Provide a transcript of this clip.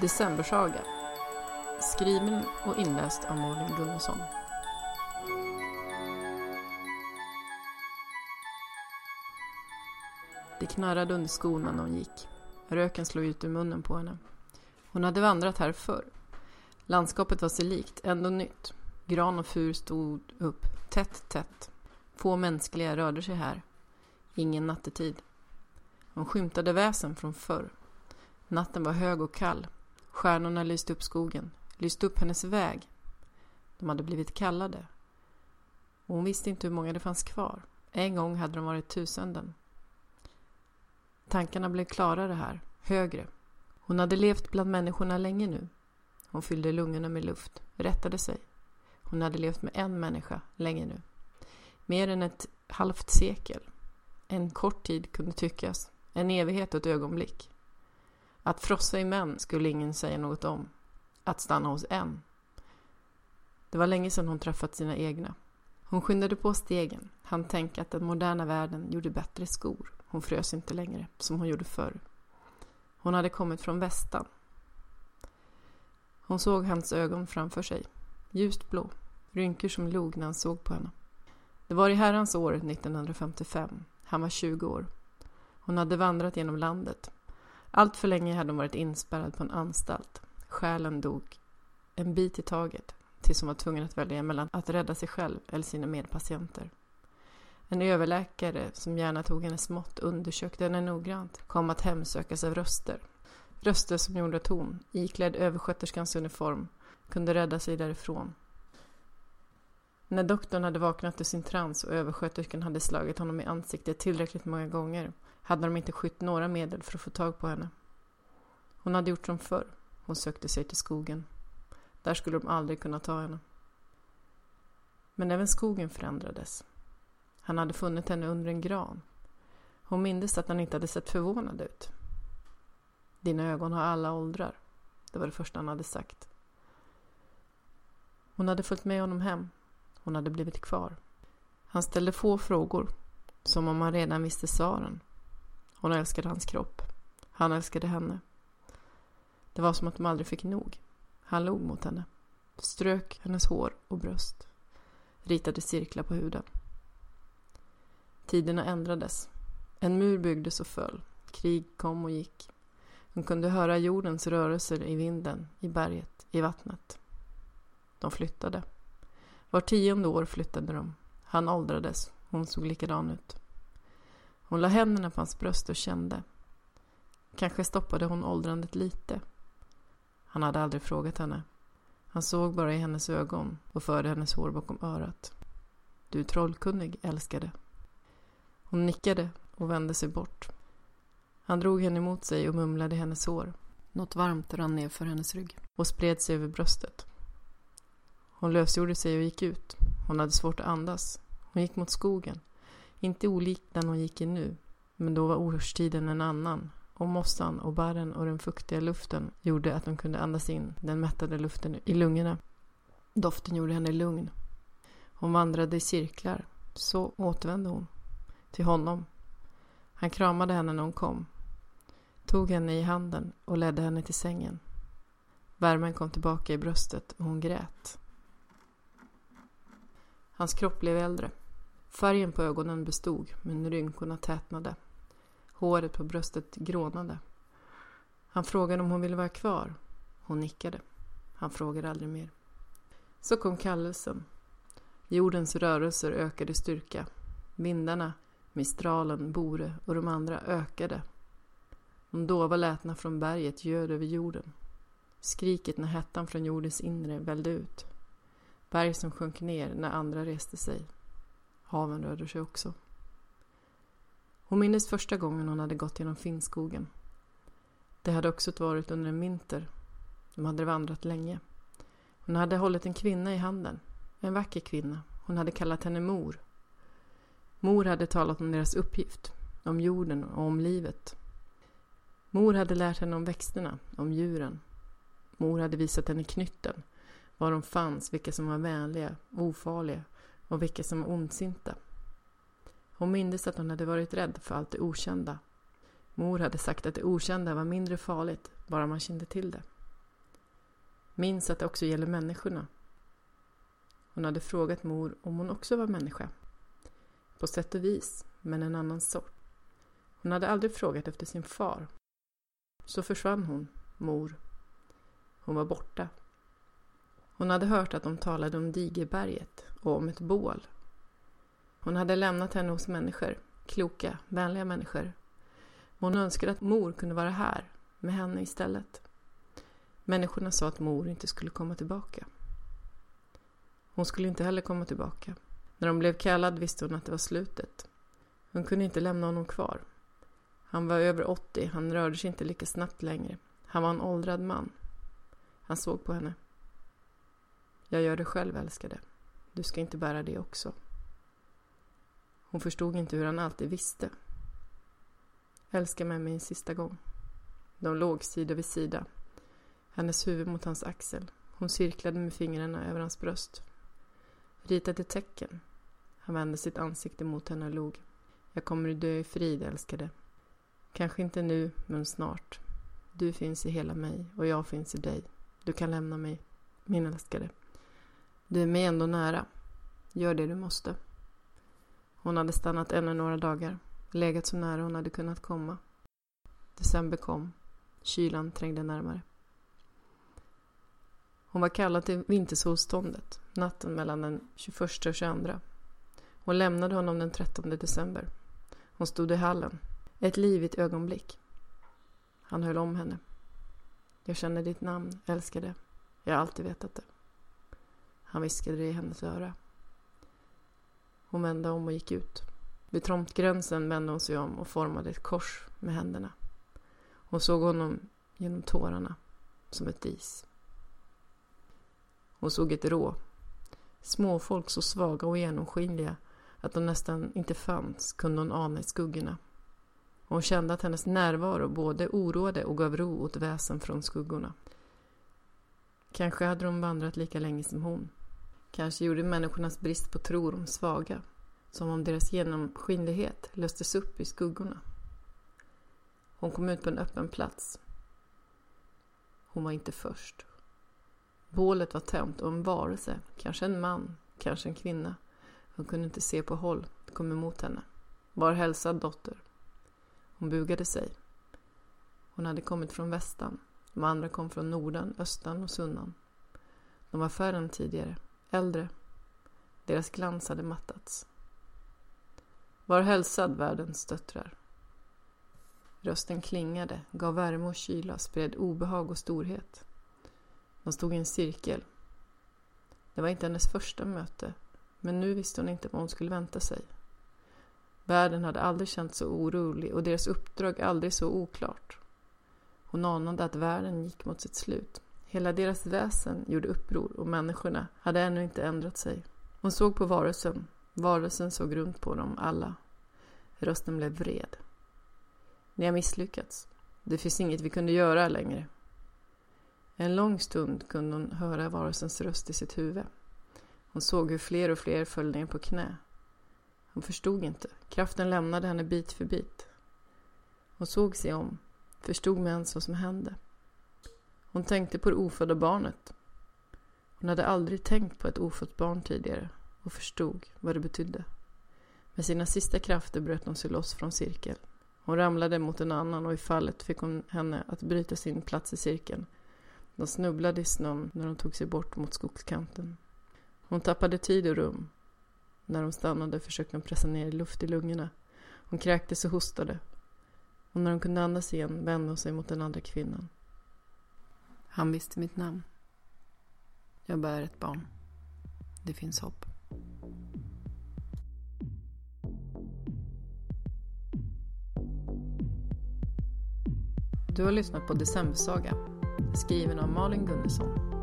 Decembersaga Skriven och inläst av Malin Gunnarsson. Det knarrade under skorna när hon gick. Röken slog ut ur munnen på henne. Hon hade vandrat här förr. Landskapet var sig likt, ändå nytt. Gran och fur stod upp, tätt, tätt. Få mänskliga rörde sig här. Ingen nattetid. Hon skymtade väsen från förr. Natten var hög och kall. Stjärnorna lyste upp skogen, lyste upp hennes väg. De hade blivit kallade. Och hon visste inte hur många det fanns kvar. En gång hade de varit tusenden. Tankarna blev klarare här, högre. Hon hade levt bland människorna länge nu. Hon fyllde lungorna med luft, rättade sig. Hon hade levt med en människa länge nu. Mer än ett halvt sekel. En kort tid kunde tyckas, en evighet och ett ögonblick. Att frossa i män skulle ingen säga något om. Att stanna hos en. Det var länge sedan hon träffat sina egna. Hon skyndade på stegen. Han tänkte att den moderna världen gjorde bättre skor. Hon frös inte längre, som hon gjorde förr. Hon hade kommit från västan. Hon såg hans ögon framför sig. Ljust blå. Rynkor som log när han såg på henne. Det var i herrans år 1955. Han var 20 år. Hon hade vandrat genom landet. Allt för länge hade hon varit inspärrad på en anstalt. Själen dog. En bit i taget. Tills hon var tvungen att välja mellan att rädda sig själv eller sina medpatienter. En överläkare som gärna tog hennes mått undersökte henne noggrant kom att hemsökas av röster. Röster som gjorde att hon, iklädd översköterskans uniform, kunde rädda sig därifrån. När doktorn hade vaknat ur sin trans och översköterskan hade slagit honom i ansiktet tillräckligt många gånger hade de inte skytt några medel för att få tag på henne. Hon hade gjort som förr. Hon sökte sig till skogen. Där skulle de aldrig kunna ta henne. Men även skogen förändrades. Han hade funnit henne under en gran. Hon mindes att han inte hade sett förvånad ut. Dina ögon har alla åldrar. Det var det första han hade sagt. Hon hade följt med honom hem. Hon hade blivit kvar. Han ställde få frågor, som om han redan visste svaren. Hon älskade hans kropp. Han älskade henne. Det var som att de aldrig fick nog. Han log mot henne. Strök hennes hår och bröst. Ritade cirklar på huden. Tiderna ändrades. En mur byggdes och föll. Krig kom och gick. Hon kunde höra jordens rörelser i vinden, i berget, i vattnet. De flyttade. Var tionde år flyttade de. Han åldrades. Hon såg likadan ut. Hon la händerna på hans bröst och kände. Kanske stoppade hon åldrandet lite. Han hade aldrig frågat henne. Han såg bara i hennes ögon och förde hennes hår bakom örat. Du är trollkunnig, älskade. Hon nickade och vände sig bort. Han drog henne mot sig och mumlade i hennes hår. Något varmt rann ner för hennes rygg och spred sig över bröstet. Hon lösgjorde sig och gick ut. Hon hade svårt att andas. Hon gick mot skogen. Inte olik den hon gick i nu, men då var årstiden en annan och mossan och barren och den fuktiga luften gjorde att hon kunde andas in den mättade luften i lungorna. Doften gjorde henne lugn. Hon vandrade i cirklar. Så återvände hon. Till honom. Han kramade henne när hon kom. Tog henne i handen och ledde henne till sängen. Värmen kom tillbaka i bröstet och hon grät. Hans kropp blev äldre. Färgen på ögonen bestod, men rynkorna tätnade. Håret på bröstet grånade. Han frågade om hon ville vara kvar. Hon nickade. Han frågade aldrig mer. Så kom kallelsen. Jordens rörelser ökade i styrka. Vindarna, mistralen, Bore och de andra ökade. De dova lätena från berget ljöd över jorden. Skriket när hettan från jordens inre vällde ut. Berg som sjönk ner när andra reste sig. Haven rörde sig också. Hon minns första gången hon hade gått genom Finnskogen. Det hade också varit under en vinter. De hade vandrat länge. Hon hade hållit en kvinna i handen. En vacker kvinna. Hon hade kallat henne mor. Mor hade talat om deras uppgift, om jorden och om livet. Mor hade lärt henne om växterna, om djuren. Mor hade visat henne knytten, var de fanns, vilka som var vänliga, ofarliga och vilka som var ondsinta. Hon mindes att hon hade varit rädd för allt det okända. Mor hade sagt att det okända var mindre farligt, bara man kände till det. Minns att det också gäller människorna. Hon hade frågat mor om hon också var människa. På sätt och vis, men en annan sort. Hon hade aldrig frågat efter sin far. Så försvann hon, mor. Hon var borta. Hon hade hört att de talade om Digerberget och om ett bål. Hon hade lämnat henne hos människor, kloka, vänliga människor. hon önskade att mor kunde vara här, med henne istället. Människorna sa att mor inte skulle komma tillbaka. Hon skulle inte heller komma tillbaka. När hon blev kallad visste hon att det var slutet. Hon kunde inte lämna honom kvar. Han var över 80, han rörde sig inte lika snabbt längre. Han var en åldrad man. Han såg på henne. Jag gör det själv, älskade. Du ska inte bära det också. Hon förstod inte hur han alltid visste. Älska med mig en sista gång. De låg sida vid sida. Hennes huvud mot hans axel. Hon cirklade med fingrarna över hans bröst. Ritade tecken. Han vände sitt ansikte mot henne och log. Jag kommer att dö i frid, älskade. Kanske inte nu, men snart. Du finns i hela mig och jag finns i dig. Du kan lämna mig, min älskade. Du är mig ändå nära. Gör det du måste. Hon hade stannat ännu några dagar, legat så nära hon hade kunnat komma. December kom. Kylan trängde närmare. Hon var kallad till vintersolståndet natten mellan den 21 och 22. Hon lämnade honom den 13 december. Hon stod i hallen. Ett livigt ögonblick. Han höll om henne. Jag känner ditt namn, älskade. Jag har alltid vetat det. Han viskade det i hennes öra. Hon vände om och gick ut. Vid tomtgränsen vände hon sig om och formade ett kors med händerna. Hon såg honom genom tårarna, som ett dis. Hon såg ett rå. Småfolk så svaga och genomskinliga att de nästan inte fanns kunde hon ana i skuggorna. hon kände att hennes närvaro både oroade och gav ro åt väsen från skuggorna. Kanske hade de vandrat lika länge som hon. Kanske gjorde människornas brist på tro dem svaga. Som om deras genomskinlighet löstes upp i skuggorna. Hon kom ut på en öppen plats. Hon var inte först. Bålet var tänt och en varelse, kanske en man, kanske en kvinna. Hon kunde inte se på håll, kom emot henne. Var hälsad dotter. Hon bugade sig. Hon hade kommit från västan. De andra kom från norden, östan och sunnan. De var färre än tidigare, äldre. Deras glans hade mattats. Var hälsad världens döttrar. Rösten klingade, gav värme och kyla, spred obehag och storhet. De stod i en cirkel. Det var inte hennes första möte, men nu visste hon inte vad hon skulle vänta sig. Världen hade aldrig känts så orolig och deras uppdrag aldrig så oklart. Hon anade att världen gick mot sitt slut. Hela deras väsen gjorde uppror och människorna hade ännu inte ändrat sig. Hon såg på varelsen. Varelsen såg runt på dem alla. Rösten blev vred. Ni har misslyckats. Det finns inget vi kunde göra längre. En lång stund kunde hon höra varelsens röst i sitt huvud. Hon såg hur fler och fler föll ner på knä. Hon förstod inte. Kraften lämnade henne bit för bit. Hon såg sig om, förstod med ens vad som hände. Hon tänkte på det ofödda barnet. Hon hade aldrig tänkt på ett ofött barn tidigare och förstod vad det betydde. Med sina sista krafter bröt hon sig loss från cirkeln. Hon ramlade mot en annan och i fallet fick hon henne att bryta sin plats i cirkeln de snubblade i snön när de tog sig bort mot skogskanten. Hon tappade tid och rum. När de stannade försökte hon pressa ner luft i lungorna. Hon kräktes och hostade. Och när hon kunde andas igen vände hon sig mot den andra kvinnan. Han visste mitt namn. Jag bär ett barn. Det finns hopp. Du har lyssnat på Decembersaga skriven av Malin Gunnarsson